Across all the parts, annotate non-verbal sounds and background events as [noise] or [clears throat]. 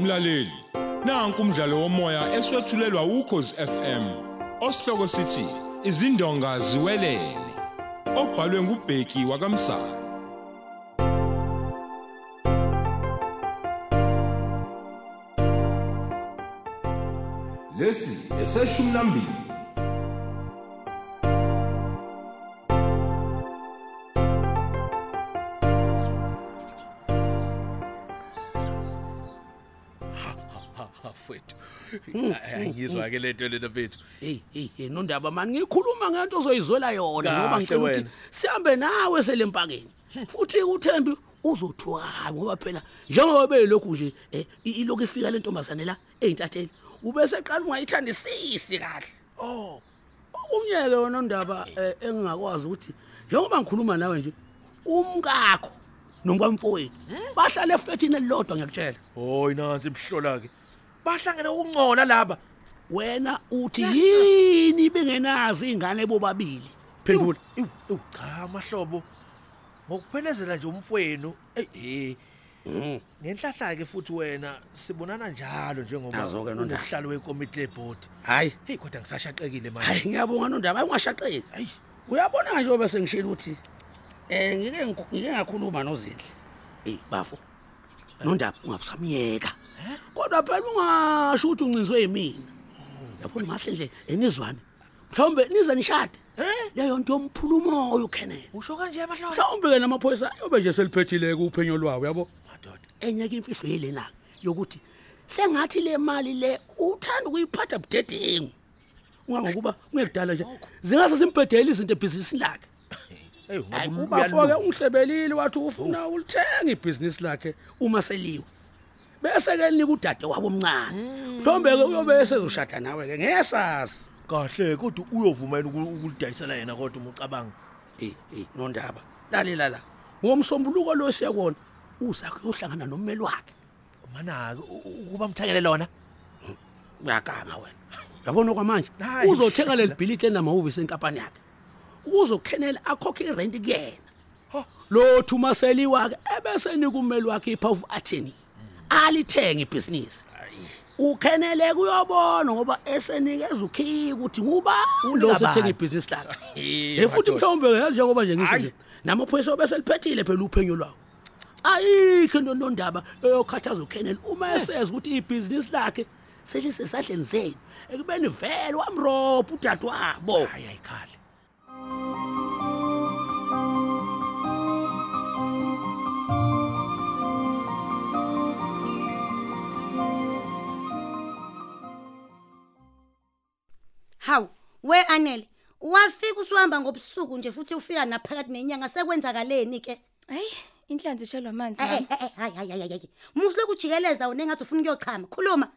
Mlaleli, nanku umdlalo womoya eswetshulelwa ukhozi FM. Osihloko sithi izindonga ziwelele. Obhalwe ngubheki wakamsana. Lesi eseshumi nambili. Afethu. Angizwa ke lento lena mfethu. Hey hey hey nondaba mani ngikhuluma ngento ozoyizwela yona Kahle ngoba ngicela ukuthi wena. sihambe nawe selempakeni futhi uThembi uzothwaka ngoba phela njengoba belokhu nje eh, i- ilokhu ifika lentombazane la eintatheli ubese qala ungayithandisisi kahle Oh, umnyeke wona undaba eh, engingakwazi ukuthi njengoba ngikhuluma nawe nje umkakho nomkwamfowethu bahlala efletini elilodwa ngiyakutshela hoyi nansi imhlola ke. Bahlangene ukungcona laba. wena uthi yini bengenazi ingane bobabili phendula Iw, iw, cha amahlobo. Ngokuphelezela nje umfwenu. Eh eh. Ngenhlahla ke futhi wena sibonana njalo njengoba Yazo-ke Nondaba. unohlalo wekomiti lebhodi. hayi Hey kodwa ngisashaqekile manje. hayi ngiyabonga nondaba ungashaqeki Hayi. uyabona nje bese ngishilo ukuthi eh ngike ngiku- ngike ngakhuluma nozindle eh bafo nondaba ungabusamyeka. Kodwa phela ungasho ukuthi uncinzwe yimina. Yabona mahle nje enizwane. Mhlawumbe nize nishade. Leyo nto yomphulumo uyukhenela Usho kanje amahlobo. mhlawumbe ke namaphoyisa yobe nje seliphethile ke uphenyo lwawo yabo Madoda. enye ke imfihlo yelena yokuthi sengathi le mali le uthanda ukuyiphatha budedengu ungangokuba kungekudala nje. Zingase simpedele izinto ebhizinisini lakhe. Hey, hayi ngabe ubafoke ungihlebelile wathi ufuna ulithenga ibhizinisi lakhe uma seliwe bese ke linika udade wabo omncane. Mhlawumbe ke uyobe esezoshada nawe ke ngesasi kahle kodwa uyovumela uku- ukulidayisela yena kodwa umucabanga eh eh nondaba lalela la. Ngomsombuluko lo siyakona uzakhe uyohlangana nommeli wakhe. Mana ukuba mthengele lona? Uyaganga wena. Yabona kwamanje uzothenga leli [laughs] bhilidi enamahhovisi enkampani yakhe. Uzokhenela akhokhe irent kuyena. Ho. lo thumaseli wakhe ebese nika ummeli wakhe ipower of attorney. Alithenge ibhizinisi. Ukhenele kuyobona ngoba esenikeza ukhiki ukuthi nguba lo Unika sethenga bani? ibhizinisi lakhe. [laughs] Eh, eh futhi madoda. mhlawumbe yazi njengoba nje ngisho Hayi. nje namaphoyisa obese liphethile phela uphenyo lwawo ayikho into nondaba eyokhathaza ukhenele. Uma eseza ukuthi ibhizinisi lakhe selisesandleni zenu ekubeni vele wamrobha udadewabo. Hayi ayikhali. Hawu, we Anele, wafika usuhamba ngobusuku nje futhi ufika naphakathi nenyanga sekwenzakaleni ke? Hayi, inhlanzi ishelwa amanzi Eh mama. eh eh, hayi hayi hayi hayi. Musuloku jikeleza wena engathi ufuna ukuyochama. Khuluma.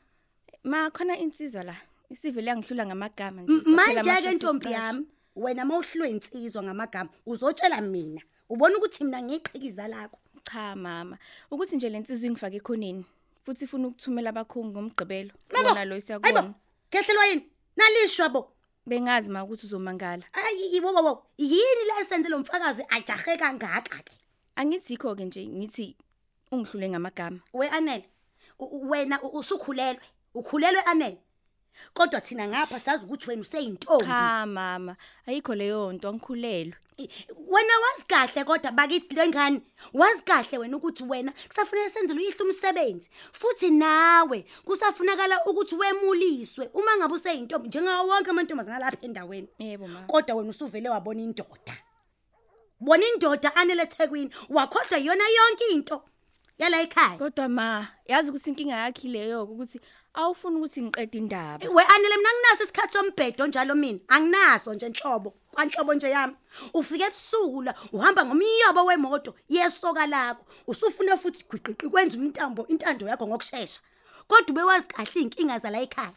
Ma khona insizwa la. Isivele yangihlula ngamagama nje. M- Kuphela Manje ke amafutha ntombi okuqasha. yami, wena mawuhlwe insizwa ngamagama, uzotshela mina. Ubona ukuthi mina ngiyiqhikiza lakho. Cha mama, ukuthi nje lensizwe ingifake ekhoneni. Futhi ifuna ukuthumela abakhongi ngomgqibelo. Bona lo Hayibo, isiyakubona. kehlelwa yini? Nalishwa bo. Bengazi ma ukuthi uzomangala. Ayi yibo bo. Yini la esenze lo mfakazi ajahe kangaka ke? Angizikho ke nje ngithi ungihlule ngamagama. We Anele, wena usukhulelwe. Ukhulelwe Anele. Kodwa thina ngapha sazi ukuthi wena useyintombi. Cha mama, ayikho leyo nto angikhulelwe. Wena wazi kahle kodwa bakithi lengane. Wazi kahle wena ukuthi wena kusafuneka senzele uyihle umsebenzi. Futhi nawe kusafunakala ukuthi wemuliswe uma ngabe useyintombi njengawo wonke amantombazana lapha endaweni. Yebo mama. Kodwa wena usuvele wabona indoda. Bona indoda anele eThekwini wakhohlwa yona yonke into yala ekhaya. Kodwa ma, yazi ukuthi inkinga yakhe leyo ukuthi awufuni ukuthi ngiqede indaba. We anele mina nginaso isikhathi sombhedo njalo mina. Anginaso nje enhlobo kwanhlobo nje yami. Ufike ebusuku la uhamba ngomyobo wemoto yesoka lakho. Usufuna futhi gwiqiqi kwenza intambo intando yakho ngokusheshsha kodwa ubewazi kahle inkinga zala ekhaya.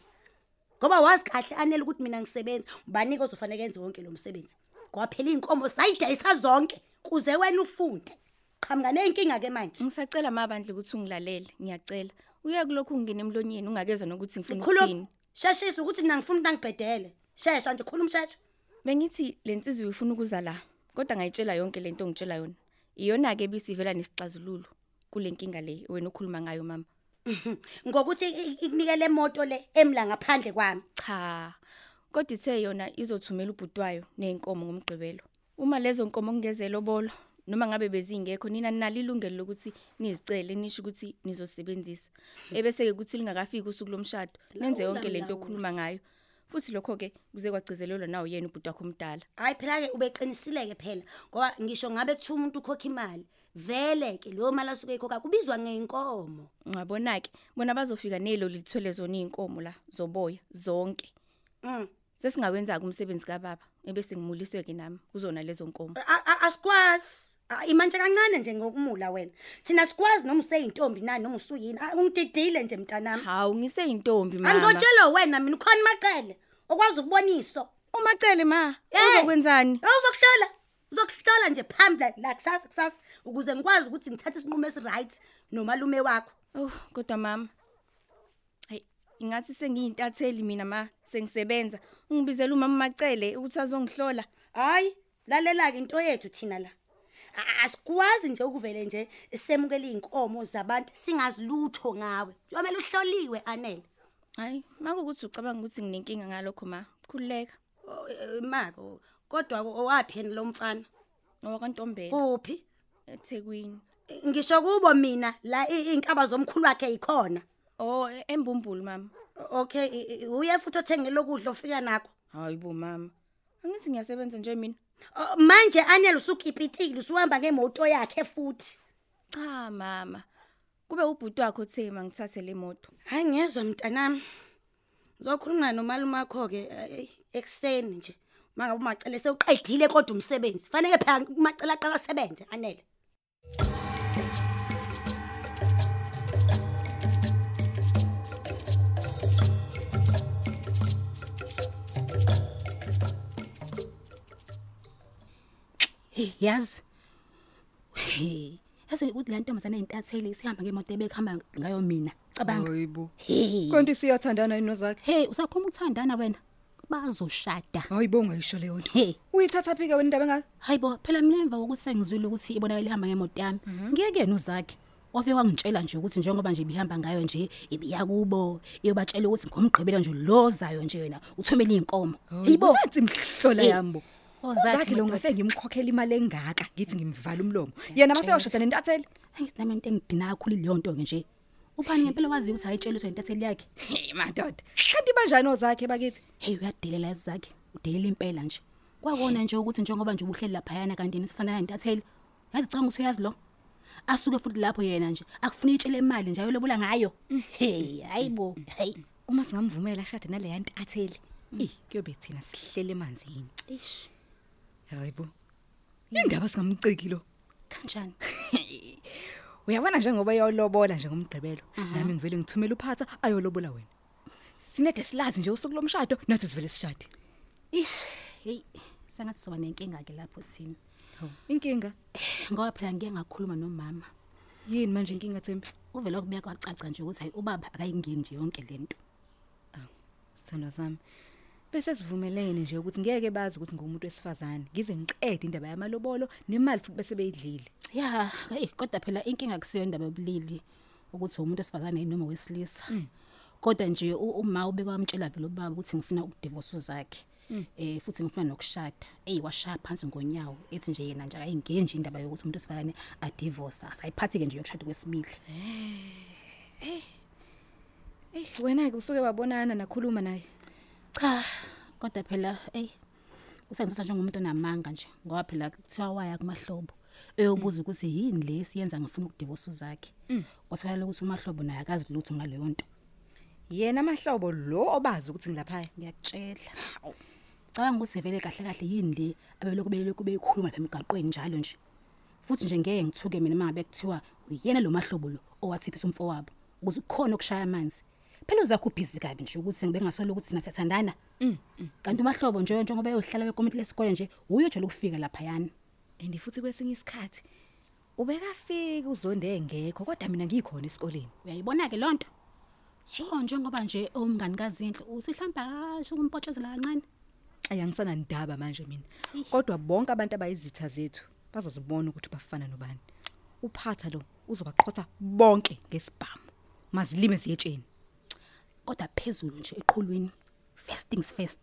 Ngoba wazi kahle anele ukuthi mina ngisebenza ubanike ozofanele enze wonke lo msebenzi. Ngoba phela inkomo sayidayisa zonke kuze wena ufunde. Qhamuka nenkinga ke manje. Ngisacela mabandla ukuthi ungilalele, ngiyacela. Uye kulokhu ungena emlonyeni ungakezwa nokuthi ngifuna khuluma ukuthini. sheshisa ukuthi mina ngifuna ukuthi angibhedele shesha nje khuluma shesha Bengithi lensizwe uyifuna ukuza la, kodwa ngayitshela yonke lento ongitshela yona. Iyona ke bisivela nesixazululo kulenkinga le wena ukhuluma ngayo mama. ngokuthi i- ikunikele imoto le emla ngaphandle kwami Cha. Kodwa ithe yona izothumela ubhutwayo nenkomo ngomgqibelo. Uma lezo nkomo kungezelo bolo noma ngabe bezingekho nina nalo ilungelo lokuthi nizicele nisho ukuthi nizosebenzisa. Ebese ke kuthi lingakafiki usuku lomshado nenze yonke lento okhuluma ngayo. Futhi lokho ke kuze kwagcizelelwa nawo yena ubhuti wakho omdala. hayi phela ke ubeqinisileke phela ngoba ngisho ngabe kuthiwa umuntu ukhokha imali vele ke leyo mali asuke ekhokha kubizwa ngeinkomo Ungabona ke bona bazofika nelo lithwele zona inkomo la zoboya zonke. mm. Sesingawenza kumsebenzi kababa ebese ngimuliswe ke nami kuzona lezo nkomo. A- a- asikwazi Ah, imanje kancane nje ngokumula wena thina sikwazi noma useyintombi nani noma usuyini Ah, ungididile nje mntanami Hawu ngiseyintombi mama. angizotshela wena mina ukhona maqele okwazi ukuboniso Umacele ma, Eh. uzokwenzani? uzokuhlola uzokuhlola nje phambili la kusasa kusasa ukuze ngikwazi ukuthi ngithathe isinqumo esi-right nomalume wakho Oh, kodwa mama. Hey, ingathi sengiyintatheli mina ma, sengisebenza. Ungibizela umama Macele ukuthi azongihlola. hayi lalela-ke into yethu thina la A- asikwazi nje ukuvele nje semukele iy'nkomo zabantu singazi lutho ngawe kuyomele uhloliwe anele Hayi, makukuthi ucabanga ukuthi nginenkinga ngalokho ma. Khululeka. O- eh, mako kodwa owaphi yena lo mfana Owakwantombela kuphi eThekwini. ngisho kubo mina la i- iy'nkaba zomkhulu wakhe yikhona Oh, e- embumbulu mama. okay uye futhi othengele ukudla ofika nakho Hayibo mama. Angithi ngiyasebenza nje mina. O, manje anele usukipitile usuhamba ngemoto yakhe futhi Cha mama. Kube ubhuti wakho othe mangithathe le moto. hayi ngezwa mntanami ngizokhuluma nomalume wakho-ke eh, ekuseni nje uma ngabe umacele sewuqedile kodwa umsebenzi fanele phela umacele aqala asebenze anele Hey yazi. Hey, yazi ukuthi le ntombazana eyintatheli sihamba ngemoto ebekuhamba ngayo mina. Cabanga. Hayibo. Hey. Kanti siyathandana yini nozakhe? Hey, usakhuluma ukuthandana wena. Bazoshada. Hayibo ungayisho leyo nto. Hey, Uyithatha phike wena indaba engaka? hayibo phela mina emva kokuthi sengizwile ukuthi ibonakala ihamba ngemoto yami. Ngiyeke yena uzakhe. Wafike wangitshela nje ukuthi njengoba nje ibihamba ngayo nje ibiya kubo iyobatshela ukuthi ngomgqibelo nje lozayo nje wena uthumela inkomo. Hayibo nathi mhlola Hey. yambo. Ozakhe Zakhe lo madoda. ngafeke ngimkhokhela imali engaka ngithi ngimvala umlomo. Yena mase yoshada nentatheli. Angithi nami into engidina kakhulu leyo nto ke nje. Ubani ngempela wazi ukuthi ayitsheliswe intatheli yakhe. Hey madoda. Kanti banjani ozakhe bakithi? hey uyadelela izakhe udelela impela nje kwakona nje ukuthi njengoba nje ubuhleli laphayana kanti nisisana intatheli yazi canga ukuthi uyazi lo asuke futhi lapho yena nje akufuna itshele imali nje ayolobola ngayo hey hayibo hey Uma singamvumela ashade nale yantatheli. Eh kuyobe thina sihlele emanzini. ish Hayibo. Indaba singamciki lo. kanjani [laughs] Uyabona njengoba yolobola nje ngomgqibelo. Nami ngivele ngithumela uphatha ayolobola wena. Sinede silazi nje usuku lomshado nathi sivele sishade. ish hey sengathi soba nenkinga ke lapho thina Hawu, inkinga [sighs] ngoba phela ngike ngakhuluma nomama yini manje inkinga Thembi? uvela kubuya kwacaca nje ukuthi hayi ubaba akayingeni nje yonke lento Sithandwa sami. Bese sivumelene nje ukuthi ngeke bazi ukuthi ngumuntu wesifazane. Ngize ngiqede indaba yamalobolo nemali futhi bese beyidlile. ya hey kodwa phela inkinga kusiyo indaba yobulili ukuthi umuntu esifazane noma wesilisa kodwa nje uma ube kwamtshela vele ubaba ukuthi ngifuna ukudivorce zakhe eh futhi ngifuna nokushada hey washaya phansi ngonyawo ethi nje yena nje ayingeni nje indaba yokuthi umuntu esifazane adivorce asayiphathi ke nje yokushada kwesibili Eh wena ke usuke wabonana nakhuluma naye. Cha kodwa phela hey usengithatha njengomuntu onamanga nje ngoba phela kuthiwa waya kumahlobo eyobuza ukuthi yini le siyenza ngifuna ukudivorce zakhe kwatholakala ukuthi umahlobo naye akazi lutho ngaleyo nto. Yena amahlobo lo obazi ukuthi ngilaphaya. ngiyakutshela. Cabanga ukuthi vele kahle kahle yini le abelokhu belokhu beyikhuluma lapha emgaqweni njalo nje. Futhi nje ngeke ngithuke mina mangabe kuthiwa uyena lo mahlobo lo owathipha umfowabo ukuthi kukhona okushaya amanzi. Phela uzakho busy kabi nje ukuthi ngibe ngasolo ukuthi sina siyathandana kanti umahlobo nje njengoba eyohlala wekomiti lesikole nje uyo nje lokufika lapha yana And futhi kwesinye isikhathi ubekafika uzonde engekho kodwa mina ngikhona esikoleni. uyayibona ke lonto Oh njengoba nje umngani kazinhle uthi mhlamba kasho ukumpotshezela kancane Ayangisana ndaba manje mina. Kodwa bonke abantu abayizitha zethu bazozibona ukuthi bafana nobani. Uphatha lo uzobaqhotha bonke ngesibhamu. mazilime ziyetsheni kodwa phezulu nje eqhulwini first things first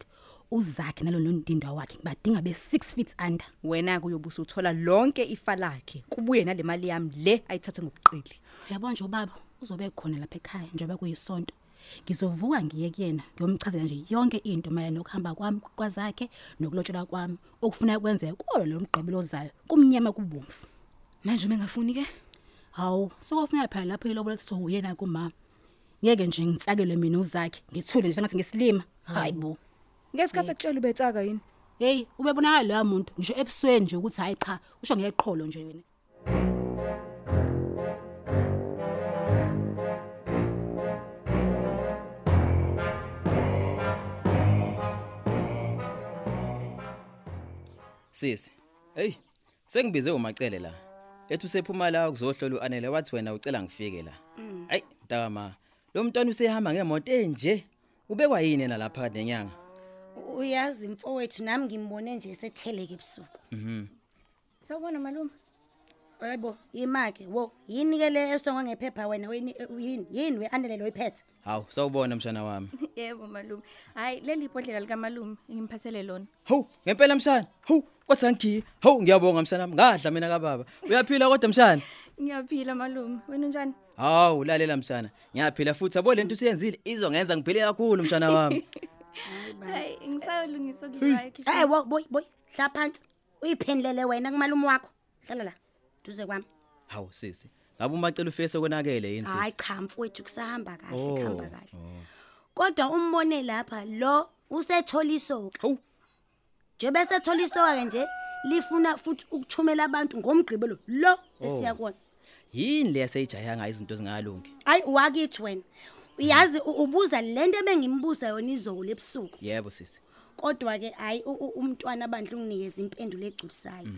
uzakhe nalo nondindwa wakhe badinga be6 feet under. Wena kuyobusa uthola lonke ifa lakhe kubuye nale mali yami le ayithathe ngobuqili. Uyabona nje ubaba uzobe khona lapha ekhaya njengoba kuyisonto ngizovuka ngiye kuyena ngiyomchazela nje yonke into mayelana nokuhamba kwami kwazakhe nokulotshelwa kwami okufuna kwenzeka kulo lo mgqibelo ozayo kumnyama kubomvu. Manje mengafuni ke? Hawu sokufuneka phela lapho ilobola lithi uyena kumama. Ngeke nje ngitsakelwe mina uzakhe ngithule nje sengathi ngesilima hayibo ngesikhathi ekutshela ubetsaka yini hey ubebonakala loya muntu ngisho ebusweni nje ukuthi hayi cha usho ngeqholo nje wena Sisi. Hey, sengibize umacele la. Ethi usephuma la ukuzohlola uanele wathi wena ucela ngifike la. Hayi, mntama. Lo mntwana usehamba ngemoto enje. Ubekwa yini yena lapha phakathi nenyanga? uyazi mfowethu nami ngimbone nje setheleke ebusuku Mhm. Sawubona malume. yebo yimake wo yini ke le esongwa ngephepha wena weni yini yini we-andele lo iphethe Hawu, sawubona mshana wami. [laughs] Yebo malume. Hayi leli ibhodlela lika malume ngimphasele lona. Hawu, ngempela mshana. Hawu, kwathi angikhiye. Hawu, ngiyabonga mshana wami. Ngadla mina kababa. Uyaphila kodwa mshana? [laughs] Ngiyaphila malume. Wena unjani? Hawu, lalela mshana. Ngiyaphila futhi yabo lento usiyenzile izongenza ngiphile kakhulu mshana wami. [laughs] Hayi ngisayolungisa ukudla hey ekhishini. wo boy boy hla phansi uyiphendlele wena kumalume wakho hlala la duze kwami Hawu sisi. Ngabe umacela ufese konakele yini hayi sisi? cha mfowethu kusahamba kahle Oh, kuhamba kahle kodwa umbone lapha lo usethola isoka Hawu. nje bese thola isoka ke nje lifuna futhi ukuthumela abantu ngomgqibelo lo esiyakona Yini le yaseyijayanga izinto zingalungi? hayi wakithi wena uyazi u- ubuza lento ebengimbuza yona izolo ebusuku Yebo sisi. kodwa ke hayi u- u- umntwana bandla unginikeza impendulo egculisayo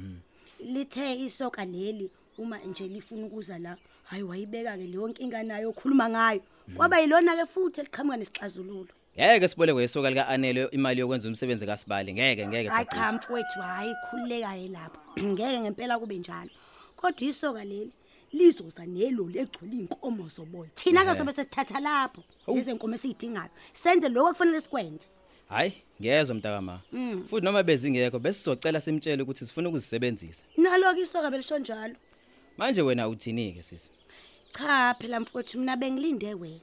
lithe isoka leli uma nje lifuna ukuza la hayi wayibeka ke leyo nkinga nayo okhuluma ngayo kwaba yilona ke futhi eliqhamuka nesixazululo Ngeke sibolekwe isoka lika Anele imali yokwenza umsebenzi kaSibali. Ngeke ngeke. hayi bhuti. cha mfowethu hayi khululekayo lapho [clears throat] ngeke ngempela kube njalo kodwa isoka leli lizoza neloli egcwele inkomo zoboya. Thina ke sobe sesithatha lapho lezi nkomo esiyidingayo senze lokho kufanele sikwenze. Hayi, ngiyezwa mntakama. Futhi noma bezingekho bese sizocela simtshele ukuthi sifuna ukuzisebenzisa. nalo ke isoka belisho njalo. Manje wena uthini ke sisi? cha phela mfowethu mina bengilinde wena.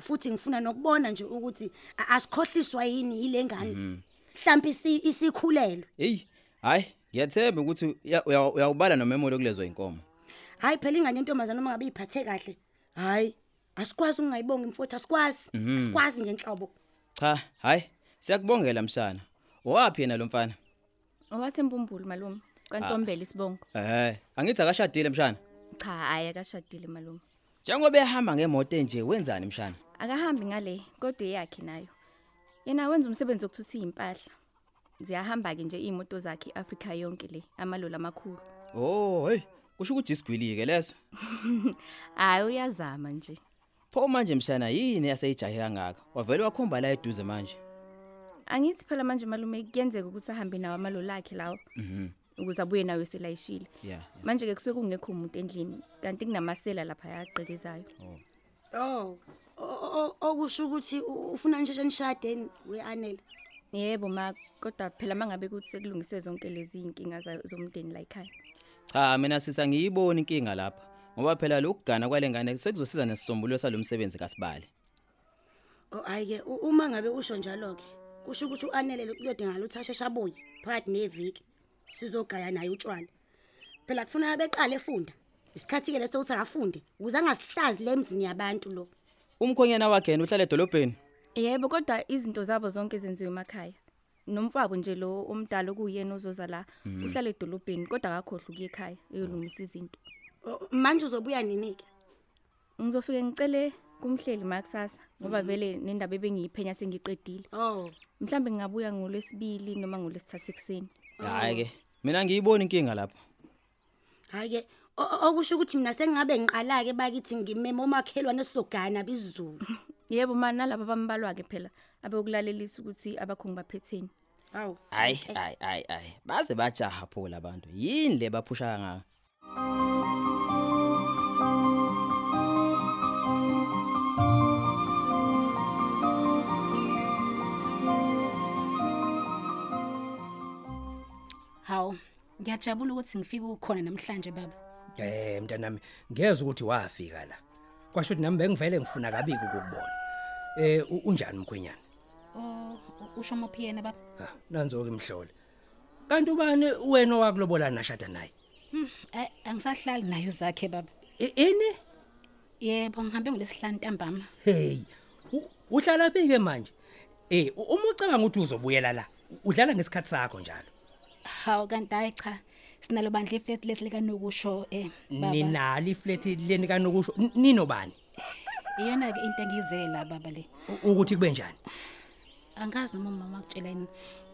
Futhi ngifuna nokubona nje ukuthi asikhohliswa yini yile ngane. Mhlawumbe isi- isikhulelwe. Hey, hayi, ngiyathemba ukuthi uya- uya- uyawubala nomemolo kulezo inkomo. Hayi phela ingane yentombazana uma ngabe iphathe kahle hayi asikwazi ungayibonga mfowethu asikwazi asikwazi nje enhlobo Cha, hayi, siyakubongela mshana. Owaphi yena lo mfana? Owasembumbulu malume. Kwantombela isibongo. Eh, angithi akashadile mshana. Cha hayi akashadile malume. Njengoba ehamba ngemoto enje wenzani mshana? Akahambi ngale kodwa eyakhe nayo. Yena wenza umsebenzi wokuthutha impahla. Ziyahamba ke nje imoto zakhe iAfrica yonke le amaloli amakhulu. Oh, hey, kusho ukuthi isigwilike leso. [laughs] Hayi uyazama nje. Pho manje mshana yini yaseyijahe kangaka? Wavele wakhomba la eduze manje. Angithi phela manje malume kuyenzeka ukuthi ahambe nawo amaloli akhe lawo Mhm. ukuze abuye nawe selayishile. Yeah. Manje ke kusuke kungekho umuntu endlini kanti kunamasela lapha yaqekezayo. oh o- o- okusho ukuthi u- ufuna nje nishade we-anele Yebo ma kodwa phela mangabe kuthi sekulungiswe zonke lezi inkinga za- zomndeni la ekhaya. Cha, mina sisa ngiyibona inkinga lapha. Ngoba phela lokugana kwalengane sekuzosiza nesisombululo salomsebenzi kaSibali. Oh hayi ke u- uma ngabe usho njalo ke kusho ukuthi uanele kuyodingala ukuthi asheshe abuye phakathi neviki sizogaya naye utshwala. Phela kufanele beqale efunda. Isikhathi ke leso ukuthi akafunde ukuze angasihlazi le emzini yabantu lo. Umkhonyana wakhe yena uhlala edolobheni. Yebo kodwa izinto zabo zonke zenziwe emakhaya. Nomfabo nje lo omdala okuyena ozoza la uhlala edolobheni kodwa akakhohle ukuya ekhaya eyolungisa izinto. Oh, Manje uzobuya nini ke? Ngizofike ngicele kumhleli makusasa ngoba vele nendaba ebengiyiphenya sengiqedile. Oh. Mhlambe ngingabuya ngolwesibili noma ngolwesithathu ekseni. Hayi ke, mina ngiyibona inkinga lapha. Hayi ke okusho ukuthi mina sengabe ngiqala ke bakithi ngimeme omakhelwane sizogana bizulu. [laughs] yebo mani nalabo abambalwa-ke phela abekulalelisa ukuthi abakhongi baphetheni. Hawu hayi hayi eh. hayi hayi baze bajaha phula abantu yini le baphusha ngayo hawu ngiyajabula ukuthi ngifike ukukhona namhlanje baba. Eh mntanami ngeza ukuthi wafika la. Kwasho ukuthi nami bengivele ngifuna kabiki ukubona Eh u- unjani mkhwenyana? Oh, u- usho mophi yena baba? Ha, nanzo ke mhlole. Kanti ubani wena owakulobola nashada naye? Eh, angisahlali nayo zakhe baba. I- Ini? Yebo, ngihambe ngolesihlanu ntambama. Hey, u- uhlala phi ke manje? Eh, u- uma ucabanga ukuthi uzobuyela la, u- udlala ngesikhathi sakho njalo. Hawu kanti hayi cha. Sinalo bandla iflat lesilika nokusho eh baba. Ninali iflat leni kanokusho N- ninobani? Iyona ke into engizela baba le. U- Ukuthi kube njani? Angazi noma umama akutsheleni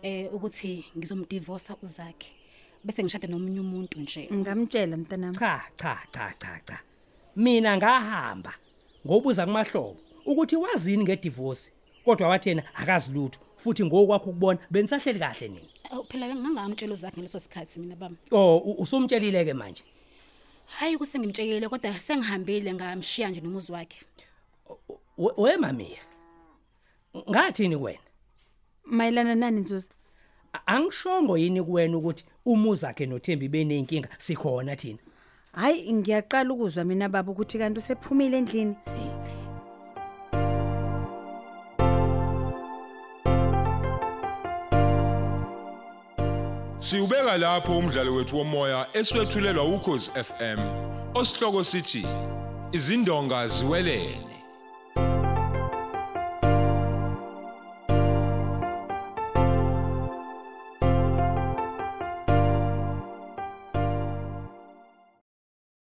eh ukuthi ngizomdivorce uzakhe. Bese ngishada nomunye umuntu nje. Ngamtshela mntanami. Cha, cha, cha, cha, cha. Mina ngahamba ngobuza kumahlobo ukuthi wazini ngedivorce. Kodwa wathi yena akazi lutho futhi ngokwakho ukubona benisahleli kahle nini. Awu phela bengingangamtshela uzakhe ngaleso sikhathi mina baba. Oh, u- usumtshelile ke manje. Hayi ukuthi ngimtshelile kodwa sengihambile ngamshiya nje nomuzi wakhe. We we mami. Ngathini wena? Mayelana nani Nzuza? A- Angishongo yini kuwena ukuthi umuzi wakhe noThembi benenkinga sikhona thina. Hayi ngiyaqala ukuzwa mina baba ukuthi kanti usephumile endlini. Siubeka lapho umdlalo wethu womoya eswetshulelwa ukhozi FM. Osihloko sithi izindonga ziwelele.